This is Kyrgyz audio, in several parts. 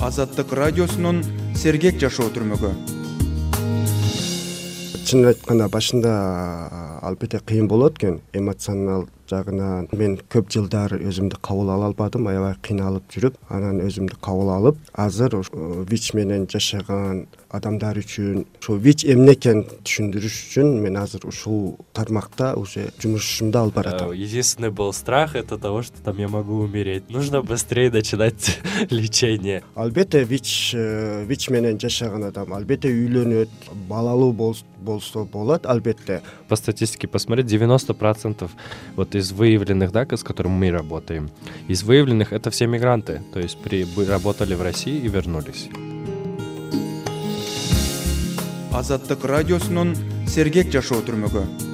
азаттык радиосунун сергек жашоо түрмөгү чынын айтканда башында албетте кыйын болот экен. Эмоционал жагынан мен көп жылдар өзүмдү кабыл ала албадым. Аябай кыйналып жүрүп анан өзүмдү кабыл алып азыр вич менен жашаган адамдар үчүн ушул вич эмне экенин түшүндүрүш үчүн мен азыр ушул тармакта уже жумушумду алып баратам. Э, единственный был страх это того что там я могу умереть. Нужно быстрее начинать лечение. Албетте вич э, вич менен жашаган адам албетте үйлөнөт балалуу болсо болот албетте. По статистике посмотреть девяносто процентов вот из выявленных да с которыми мы работаем из выявленных это все мигранты. То есть при работали в россии и вернулись азаттык радиосунун сергек жашоо түрмөгү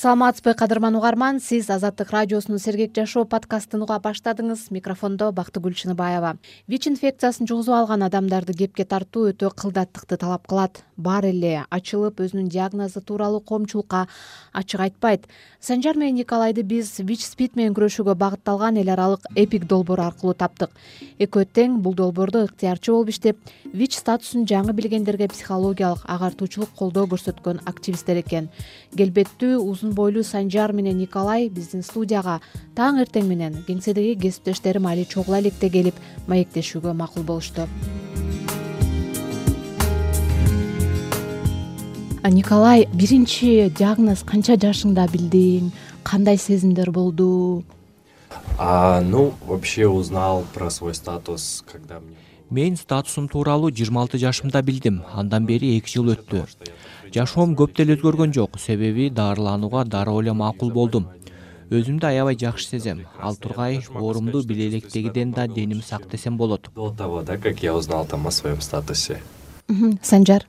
саламатсызбы кадырман угарман. Сиз азаттык радиосунун сергек жашоо подкастын уга баштадыңыз. Микрофондо бактыгүл чыныбаева. Вич инфекциясын жугузуп алган адамдарды кепке тартуу өтө кылдаттыкты талап кылат. Баары эле ачылып өзүнүн диагнозу тууралуу коомчулукка ачык айтпайт. Санжар менен николайды биз вич спид менен күрөшүүгө багытталган эл аралык эпик долбоор аркылуу таптык. Экөө тең бул долбоордо ыктыярчы болуп иштеп вич статусун жаңы билгендерге психологиялык агартуучулук колдоо көрсөткөн активисттер экен. Келбеттүү узун бойлуу санжар менен николай биздин студияга таң эртең менен кеңседеги кесиптештерим али чогула электе келип маектешүүгө макул болушту. Николай биринчи диагноз канча жашыңда билдиң? Кандай сезимдер болду? Ну вообще узнал про свой статус когда мне мен статусум тууралуу жыйырма алты жашымда билдим. Андан бери эки жыл өттү. Жашоом көп деле өзгөргөн жок. Себеби дарыланууга дароо эле макул болдум. Өзүмдү аябай жакшы сезем. Ал тургай оорумду биле электегиден да деним сак десем болот. До того да как я узнал там о своем статусе. Санжар.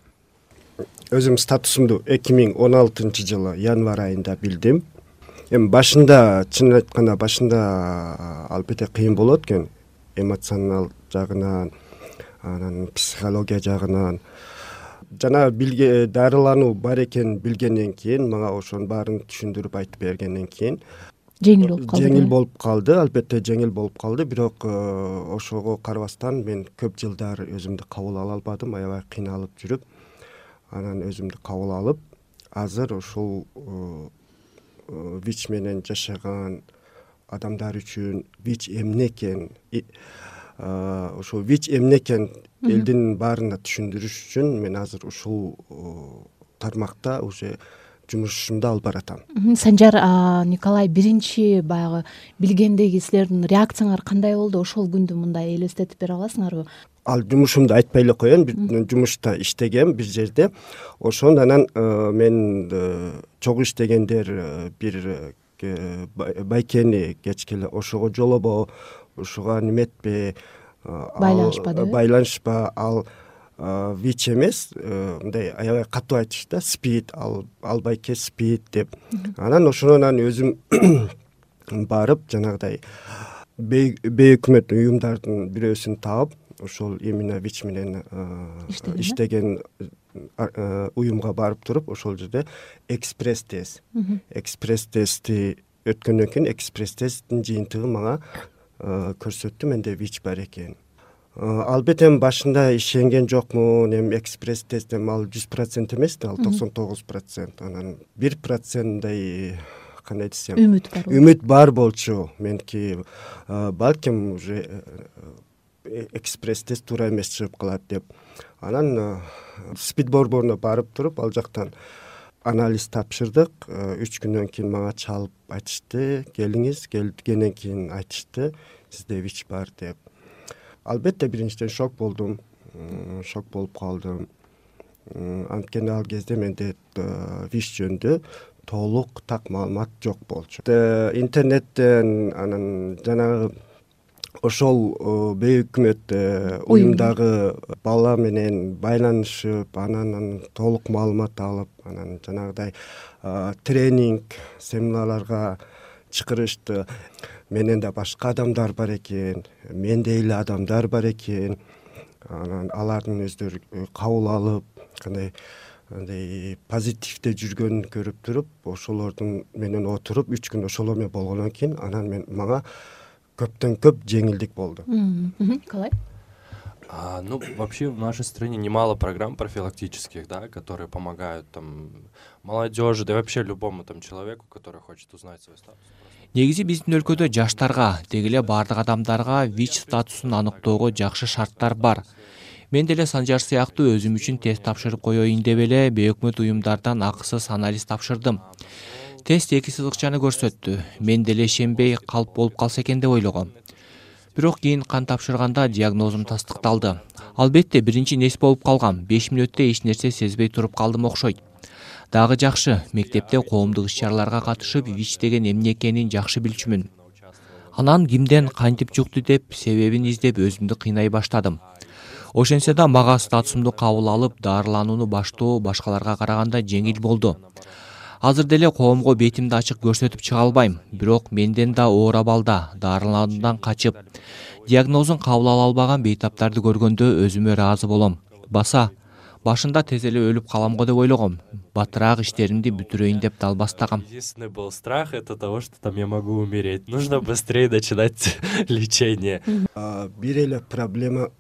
Өзүм статусумду эки миң он алтынчы жылы январь айында билдим. Эми башында чынын айтканда башында албетте кыйын болот экен. Эмоционал жагынан анан психология жагынан. Жанагы билге дарылануу бар экенин билгенден кийин мага ошонун баарын түшүндүрүп айтып бергенден кийин. Жеңил болуп калды жеңил болуп калды албетте жеңил болуп калды. Бирок э, ошого карабастан мен көп жылдар өзүмдү кабыл ала албадым аябай кыйналып жүрүп. Анан өзүмдү кабыл алып азыр ушул э, э, вич менен жашаган адамдар үчүн вич эмне экенин ушул вич эмне экенин элдин баарына түшүндүрүш үчүн мен азыр ушул тармакта уже жумушумду алып баратам санжар николай биринчи баягы билгендеги силердин реакцияңар кандай болду? Ошол күндү мындай элестетип бере аласыңарбы? Ал жумушумду айтпай эле коеюн. Жумушта иштегем бир жерде. Ошондо анан э, мен э, чогуу иштегендер э, бир байкени кечке эле ошого жолобо ушуга неме этпе байланышпадыбы байланышпа ал вич эмес э, мындай аябай катуу айтышты да спид ал байке спид деп. Анан ошондон анан өзүм барып жанагыдай бейөкмөт уюмдардын бирөөсүн таап ошол именно вич менен иштеген уюмга барып туруп ошол жерде экспресс тест. Экспресс тестти өткөндөн кийин экспресс тесттин жыйынтыгы мага көрсөттү менде вич бар экенин албетте эми башында ишенген жокмун эми экспресс тест эми ал жүз процент эмес да ал токсон тогуз процент. Анан бир процентдей кандай десем үмүт бар үмүт бар болчу. Меники балким уже э, э, экспресс тест туура эмес чыгып калат деп. Анан спид борборуна барып туруп ал жактан анализ тапшырдык. Үч күндөн кийин мага чалып айтышты. Келиңиз келгенден кийин айтышты. Сизде вич бар деп. Албетте биринчиден шок болдум. Шок болуп калдым. Анткени ал кезде менде вич жөнүндө толук так маалымат жок болчу. Интернеттен анан жанагы ошол бейөкмөт э, уюмдагы бала менен байланышып анан толук маалымат алып анан жанагыдай тренинг семинарларга чакырышты менен да башка адамдар бар экен мендей эле адамдар бар экен. Анан алардын өздөрү э, кабыл алып кандай андай позитивде жүргөнүн көрүп туруп ошолордун менен отуруп үч күн ошолор менен болгондон кийин анан мен мага көптөн көп жеңилдик болду. Николай А, ну, вообще в нашей стране немало программ профилактических, да, которые помогают там молодежи, да вообще любому там человеку, который хочет узнать свой статус. негизи биздин өлкөдө жаштарга деги эле баардык адамдарга вич статусун аныктоого жакшы шарттар бар. Мен деле санжар сыяктуу өзүм үчүн тест тапшырып коеюн деп эле бейөкмөт уюмдардан акысыз анализ тапшырдым тест эки сызыкчаны көрсөттү. Мен деле ишенбей калп болуп калса экен деп ойлогом. Бирок кийин кан тапшырганда диагнозум тастыкталды. Албетте биринчи нес болуп калгам. Беш мүнөттө эч нерсе сезбей туруп калдым окшойт. Дагы жакшы мектепте коомдук иш чараларга катышып вич деген эмне экенин жакшы билчүмүн. Анан кимден кантип жукту деп себебин издеп өзүмдү кыйнай баштадым. Ошентсе да мага статусумду кабыл алып дарыланууну баштоо башкаларга караганда жеңил болду азыр деле коомго бетимди ачык көрсөтүп чыга албайм бирок менден да оор абалда дарылануудан качып диагнозун кабыл ала албаган бейтаптарды көргөндө өзүмө ыраазы болом. Баса башында тез эле өлүп калам го деп ойлогом батыраак иштеримди бүтүрөйүн деп далбастагам единственный был страх это того что там я могу умереть. Нужно быстрее начинать лечение. Бир эле проблема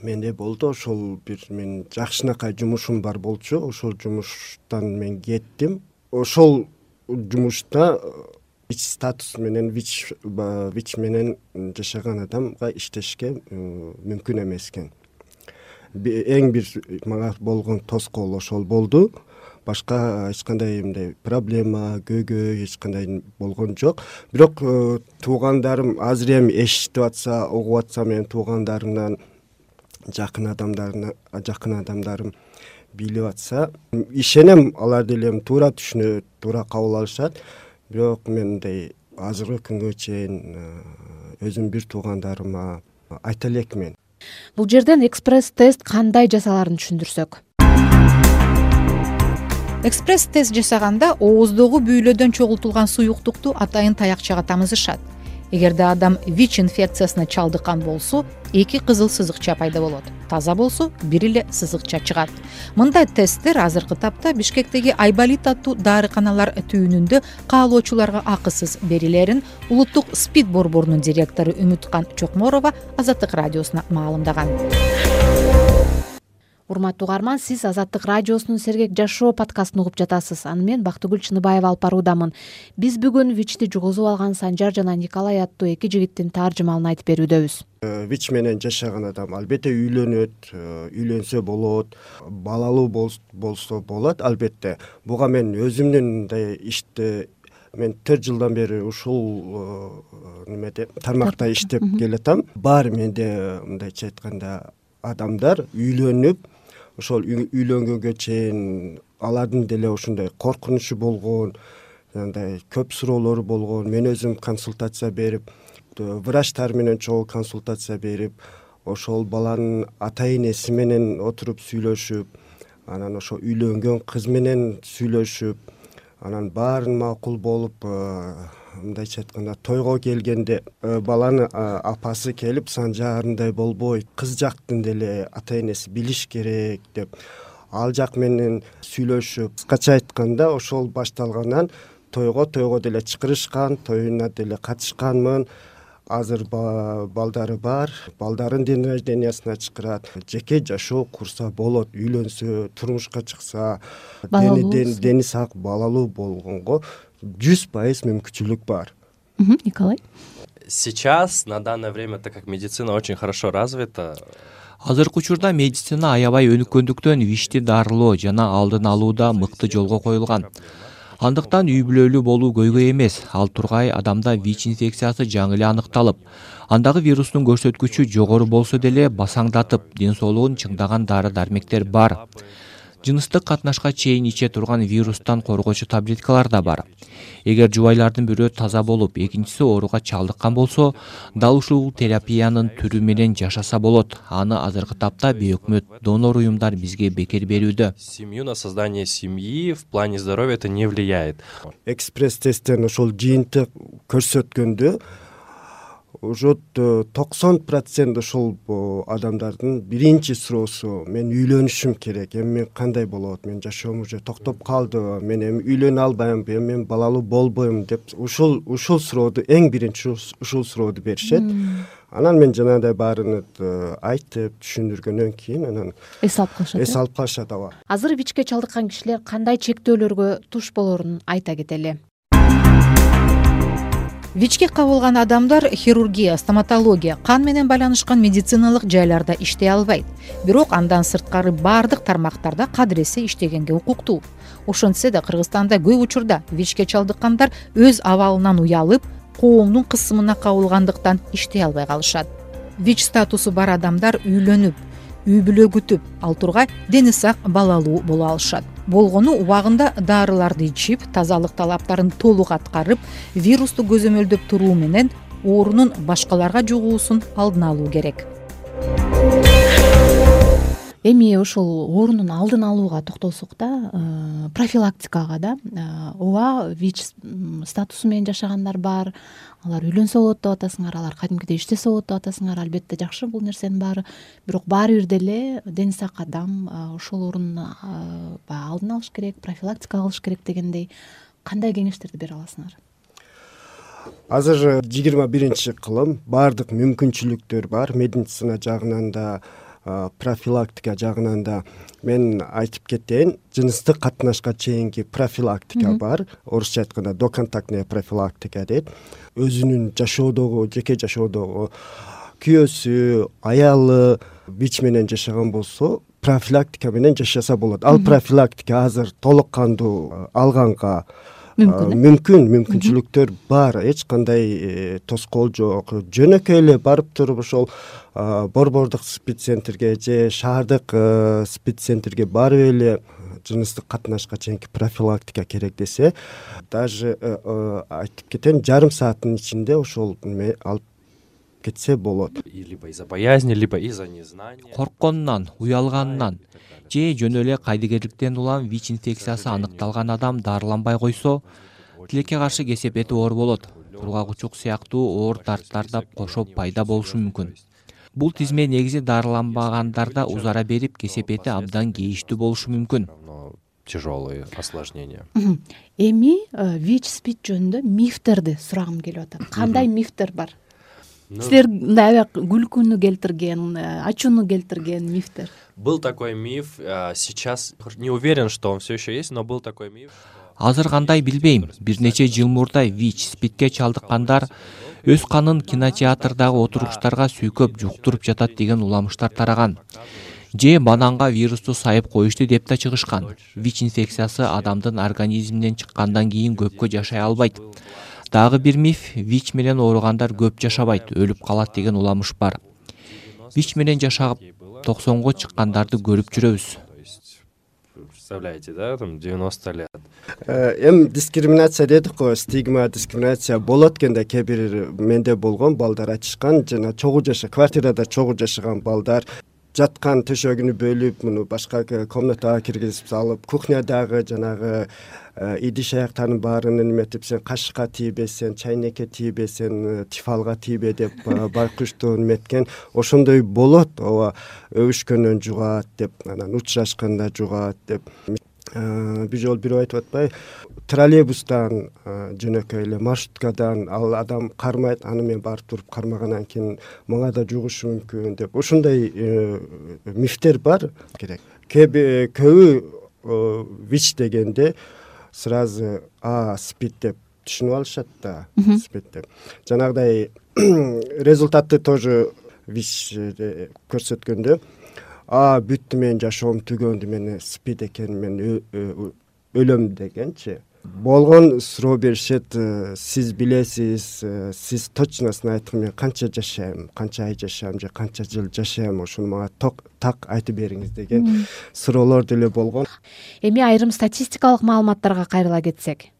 менде болду. Ошол бир менин жакшынакай жумушум бар болчу. Ошол жумуштан мен кеттим ошол жумушта вич статус менен вич вич менен жашаган адамга иштешке мүмкүн эмес экен. Эң бир мага болгон тоскоол ошол болду. Башка эч кандай мындай проблема көйгөй эч кандай болгон жок. Бирок э, туугандарым азыр эми эшитип атса угуп атса менин туугандарымдан жакын адамдарына жакын адамдарым билип атса ишенем алар деле эми туура түшүнөт туура кабыл алышат. Бирок мен мындай азыркы күнгө чейин э, өзүмдүн бир туугандарыма айта элекмин. Бул жерден экспресс тест кандай жасалаарын түшүндүрсөк? Экспресс тест жасаганда ооздогу бүйлөдөн чогултулган суюктукту атайын таякчага тамызышат эгерде адам вич инфекциясына чалдыккан болсо эки кызыл сызыкча пайда болот. Таза болсо бир эле сызыкча чыгат. Мындай тесттер азыркы тапта бишкектеги айболит аттуу дарыканалар түбүнүндө каалоочуларга акысыз берилерин улуттук спид борборунун директору үмүткан чокморова азаттык радиосуна маалымдаган урматтуу угарман сиз азаттык радиосунун сергек жашоо подкастын угуп жатасыз. Аны мен бактыгүл чыныбаева алып баруудамын. Биз бүгүн вичти жугузуп алган санжар жана николай аттуу эки жигиттин таржымалын айтып берүүдөбүз. Э, вич менен жашаган адам албетте үйлөнөт э, үйлөнсө болот балалуу болсо болот албетте. Буга мен өзүмдүн мындай ишти мен төрт жылдан бери ушул э, немеде тармакта иштеп келатам. Бар менде мындайча айтканда адамдар үйлөнүп ошол үйлөнгөнгө чейин алардын деле ушундай коркунучу болгон жанагындай көп суроолору болгон. Мен өзүм консультация берип врачтар менен чогуу консультация берип ошол баланын ата энеси менен отуруп сүйлөшүп анан ошо үйлөнгөн кыз менен сүйлөшүп анан баарын макул болуп мындайча айтканда тойго келгенде э, баланын апасы келип санжарындай болбойт кыз жактын деле ата энеси билиш керек деп. Ал жак менен сүйлөшүп кыскача айтканда ошол башталгандан тойго тойго деле чакырышкан тоюна деле катышканмын азыр балдары бар. Балдарын день рождениясына чакырат. Жеке жашоо курса болот үйлөнсө турмушка чыкса дени сак балалуу болгонго жүз пайыз мүмкүнчүлүк бар. Николай. Сейчас на данное время так как медицина очень хорошо развита азыркы учурда медицина аябай өнүккөндүктөн вичти дарылоо жана алдын алууда мыкты жолго коюлган андыктан үй бүлөлүү болуу көйгөй эмес. Ал тургай адамда вич инфекциясы жаңы эле аныкталып андагы вирустун көрсөткүчү жогору болсо деле басаңдатып ден соолугун чыңдаган дары дармектер бар жыныстык катнашка чейин иче турган вирустан коргоочу таблеткалар да бар. Эгер жубайлардын бирөө таза болуп экинчиси ооруга чалдыккан болсо дал ушул терапиянын түрү менен жашаса болот. Аны азыркы тапта бейөкмөт донор уюмдар бизге бекер берүүдө. Семью на создание семьи в плане здоровья это не влияет. Экспресс тесттен ошол жыйынтык көрсөткөндө уже токсон процент ушул адамдардын биринчи суроосу. Мен үйлөнүшүм керек. Эми мен кандай болот? Менин жашоом уже токтоп калдыбы мен эми үйлөнө албаймынбы эми мен балалуу болбойм деп ушул ушул сурооду эң биринчи ушул сурооду беришет. Анан мен жанагындай баарын э, айтып түшүндүргөндөн кийин анан эс алып калышат эс алып калышат ооба азыр вичке чалдыккан кишилер кандай чектөөлөргө туш болорун айта кетели вичке кабылган адамдар хирургия стоматология кан менен байланышкан медициналык жайларда иштей албайт. Бирок андан сырткары баардык тармактарда кадыресе иштегенге укуктуу. Ошентсе да кыргызстанда көп учурда вичке чалдыккандар өз абалынан уялып коомдун кысымына кабылгандыктан иштей албай калышат. Вич статусу бар адамдар үйлөнүп үй бүлө күтүп ал тургай дени сак балалуу боло алышат. Болгону убагында дарыларды ичип тазалык талаптарын толук аткарып вирусту көзөмөлдөп туруу менен оорунун башкаларга жугуусун алдын алуу керек. Эми ушул оорунун алдын алууга токтолсок да э, профилактикага да э, ооба вич статусу менен жашагандар бар алар үйлөнсө болот деп атасыңар алар кадимкидей иштесе болот деп атасыңар. Албетте жакшы бул нерсенин баары. Бирок баары бир деле дени сак адам ошол оорунун баягы алдын алыш керек профилактика кылыш керек дегендей кандай кеңештерди бере аласыңар? Азыр жыйырма биринчи кылым баардык мүмкүнчүлүктөр бар. Медицина жагынан да профилактика жагынан да мен айтып кетейин жыныстык катнашка чейинки профилактика бар. Орусча айтканда доконтактная профилактика дейт. Өзүнүн жашоодогу жеке жашоодогу күйөөсү аялы вич менен жашаган болсо профилактика менен жашаса болот. Ал профилактика азыр толук кандуу алганга мүмкүн. Э мүмкүн мүмкүнчүлүктөр бар. Эч кандай э, тоскоол жок. Жөнөкөй эле барып туруп ошол борбордук спид центрге же шаардык э, спид центрге барып эле жыныстык катнашка чейинки профилактика керек десе даже айтып кетейин жарым сааттын ичинде ошол алып кетсе болот. Либо из за боязни либо из за незнания. Коркконунан уялганынан же жөн эле кайдыгерликтен улам вич инфекциясы аныкталган адам дарыланбай койсо тилекке каршы кесепети оор болот. Кургагучук сыяктуу оор дарттар да кошо пайда болушу мүмкүн. Бул тизме негизи дарыланбагандарда узара берип кесепети абдан кейиштүү болушу мүмкүн. Тяжелые осложнения. Эми э, вич спид жөнүндө мифтерди сурагым келип атат. Кандай мифтер бар силер мындай аябай күлкүнү келтирген э, ачууну келтирген мифтер. Был такой миф сейчас не уверен что он все еще есть но был такой миф азыр кандай билбейм. бир нече жыл мурда вич спидке чалдыккандар өз канын кинотеатрдагы отуруштарга сүйкөп жуктуруп жатат деген уламыштар тараган. Же бананга вирусту сайып коюшту деп да чыгышкан. Вич инфекциясы адамдын организминен чыккандан кийин көпкө жашай албайт дагы бир миф вич менен ооругандар көп жашабайт өлүп калат деген уламыш бар. Вич менен жашап токсонго чыккандарды көрүп жүрөбүз. Представляете да там девяносто лет? Э, эми дискриминация дедик го стигма дискриминация болот экен да кээ бир менде болгон балдар айтышкан жана чогуу жаша квартирада чогуу жашаган балдар жаткан төшөгүнү бөлүп муну башка комнатага киргизип салып кухнядагы жанагы э, идиш аяктардын баарын эметип сен кашыкка тийбе сен чайнекке тийбе сен э, тифалга тийбе деп э, байкушту неметкен ошондой болот. Ооба өбүшкөндөн жугат деп анан учурашканда жугат деп. Бир жолу бирөө айтып атпайбы троллейбустан жөнөкөй эле маршруткадан ал адам кармайт аны мен барып туруп кармагандан кийин мага да жугушу мүмкүн деп ушундай э, мифтер бар. Керек. Көбү вич дегенде сразу а спид деп түшүнүп алышат да спид деп. Жанагыдай результатты тоже вич көрсөткөндө бүттү менин жашоом түгөндү мен спид экен мен өлөм дегенчи болгон суроо беришет э, сиз билесиз э, сиз точносын айткын мен канча жашайм канча ай жашайм же канча жыл жашайм ошону мага так айтып бериңиз деген суроолор деле болгон. Эми айрым статистикалык маалыматтарга кайрыла кетсек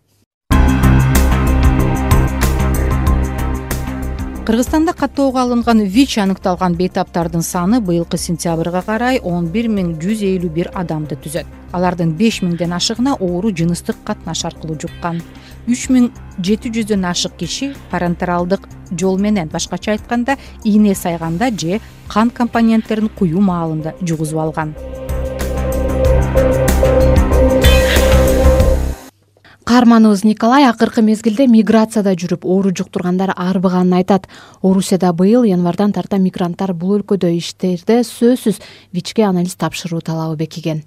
кыргызстанда каттоого алынган вич аныкталган бейтаптардын саны быйылкы сентябрга карай он бир миң жүз элүү бир адамды түзөт. Алардын беш миңден ашыгына оору жыныстык катнаш аркылуу жуккан. Үч миң жети жүздөн ашык киши парентералдык жол менен башкача айтканда ийне сайганда же кан компоненттерин куюу маалында жугузуп алган каарманыбыз николай акыркы мезгилде миграцияда жүрүп оору жуктургандар арбыганын айтат. Орусияда быйыл январдан тарта мигранттар бул өлкөдө иштерде сөзсүз вичке анализ тапшыруу талабы бекиген.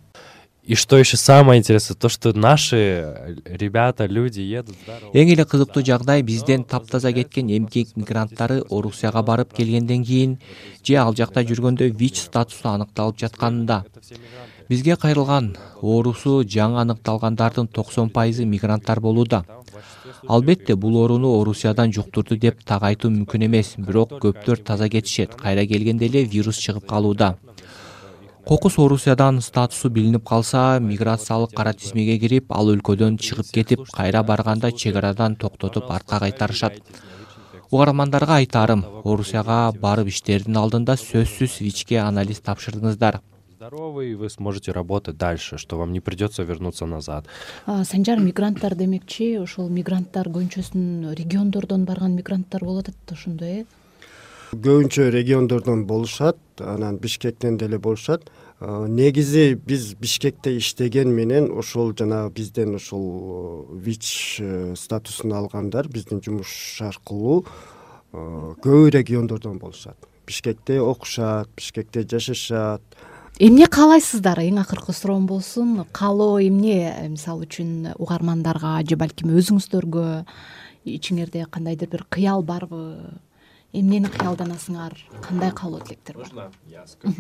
И что еще самое интересное, то, что наши ребята, люди едут эң эле кызыктуу жагдай бизден таптаза кеткен эмгек мигранттары орусияга барып келгенден кийин же ал жакта жүргөндө вич статусу аныкталып жатканында бизге кайрылган оорусу жаңы аныкталгандардын токсон пайызы мигранттар болууда. Албетте бул ооруну орусиядан жуктурду деп так айтуу мүмкүн эмес бирок көптөр таза кетишет кайра келгенде эле вирус чыгып калууда. Кокус орусиядан статусу билинип калса миграциялык кара тизмеге кирип ал өлкөдөн чыгып кетип кайра барганда чек арадан токтотуп артка кайтарышат. Угармандарга айтаарым орусияга барып иштердин алдында сөзсүз вичке анализ тапшырдыңыздар Здоровы, и вы сможете работать дальше, что вам не придется вернуться назад. Санжар мигранттар демекчи ошол мигранттар көбүнчөсүн региондордон барган мигранттар болуп атат ошондой э? Көбүнчө региондордон болушат анан бишкектен деле болушат. Э, негизи биз бишкекте иштеген менен ошол жанагы бизден ушул э, вич э, статусун алгандар биздин жумуш аркылуу көбү региондордон болушат. Бишкекте окушат бишкекте жашашат эмне каалайсыздар эң акыркы суроом болсун. Каалоо эмне? Мисалы үчүн угармандарга же балким өзүңүздөргө ичиңерде кандайдыр бир кыял барбы? Эмнени кыялданасыңар? Кандай каалоо тилектер бар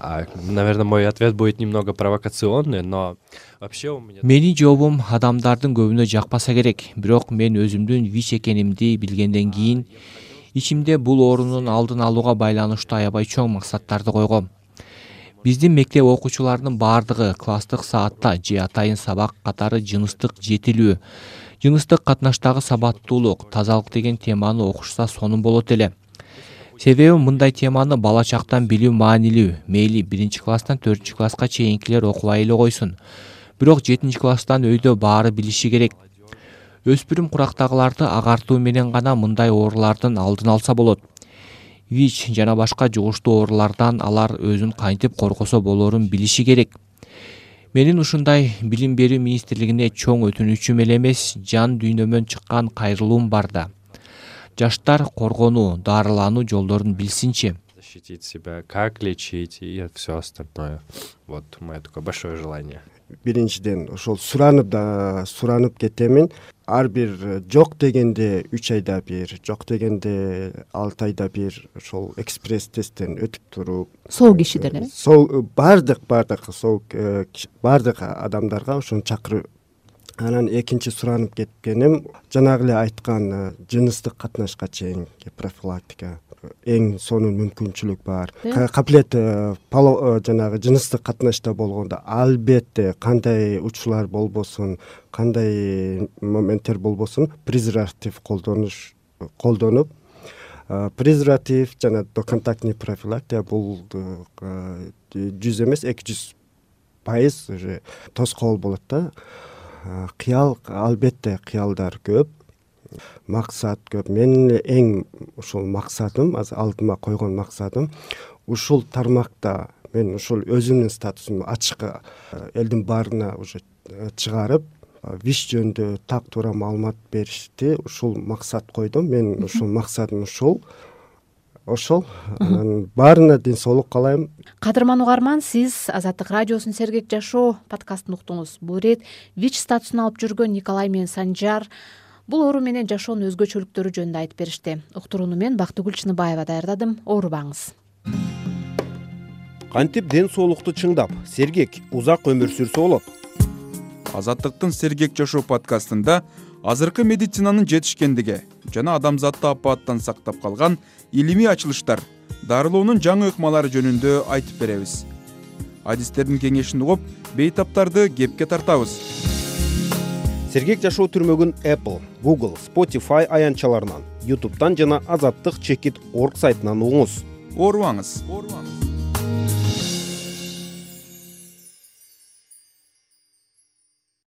А, наверное, мой ответ будет немного провокационный, но вообще у меня... менин жообум адамдардын көбүнө жакпаса керек. Бирок мен өзүмдүн вич экенимди билгенден кийин ичимде бул оорунун алдын алууга байланыштуу аябай чоң максаттарды койгом биздин мектеп окуучуларынын баардыгы класстык саатта же атайын сабак катары жыныстык жетилүү жыныстык катнаштагы сабаттуулук тазалык деген теманы окушса сонун болот эле. Себеби мындай теманы бала чактан билүү маанилүү. Мейли биринчи класстан төртүнчү класска чейинкилер окубай эле койсун. Бирок жетинчи класстан өйдө баары билиши керек. Өспүрүм курактагыларды агартуу менен гана мындай оорулардын алдын алса болот вич жана башка жугуштуу оорулардан алар өзүн кантип коргосо болоорун билиши керек менин ушундай билим берүү министрлигине чоң өтүнүчүм эле эмес жан дүйнөмөн чыккан кайрылуум бар да жаштар коргонуу дарылануу жолдорун билсинчи защитить себя, как лечить и все остальное. Вот мое такое большое желание. биринчиден ошол суранып да суранып кетемин ар бир жок дегенде үч айда бир жок дегенде алты айда бир ошол экспресс тесттен өтүп туруп сол кишидер э? Сол баардык баардык сол э, баардык адамдарга ошону чакырып анан экинчи суранып кеткеним жанагы эле айткан э, жыныстык катнашка чейинки профилактика эң сонун мүмкүнчүлүк бар. Каплет э, э, жанагы жыныстык катнашта болгондо албетте кандай учурлар болбосун кандай моменттер болбосун презерватив колдонуш колдонуп презерватив жана доконтактный профилактика бул жүз эмес эки жүз пайыз уже тоскоол болот да кыял албетте кыялдар көп. Максат көп. Менин эң ушул максатым алдыма койгон максатым ушул тармакта мен ушул өзүмдүн статусумду ачык элдин баарына уже э, чыгарып вич жөнүндө так туура маалымат беришти ушул максат койдум. Менин ушул максатым ушул ошол анан баарына ден соолук каалайм кадырман угарман сиз азаттык радиосунун сергек жашоо подкастын уктуңуз. Бул ирет вич статусун алып жүргөн николай менен санжар. Бул оору менен жашоонун өзгөчөлүктөрү жөнүндө айтып беришти. Уктурууну мен бактыгүл чыныбаева даярдадым. Оорубаңыз. Кантип ден соолукту чыңдап сергек узак өмүр сүрсө болот? Азаттыктын сергек жашоо подкастында азыркы медицинанын жетишкендиги жана адамзатты апааттан сактап калган илимий ачылыштар дарылоонун жаңы ыкмалары жөнүндө айтып беребиз. Адистердин кеңешин угуп бейтаптарды кепке тартабыз. Сергек жашоо түрмөгүн apple google spotify аянтчаларынан ютубтан жана азаттык чекит орг сайтынан угуңуз оорубаңыз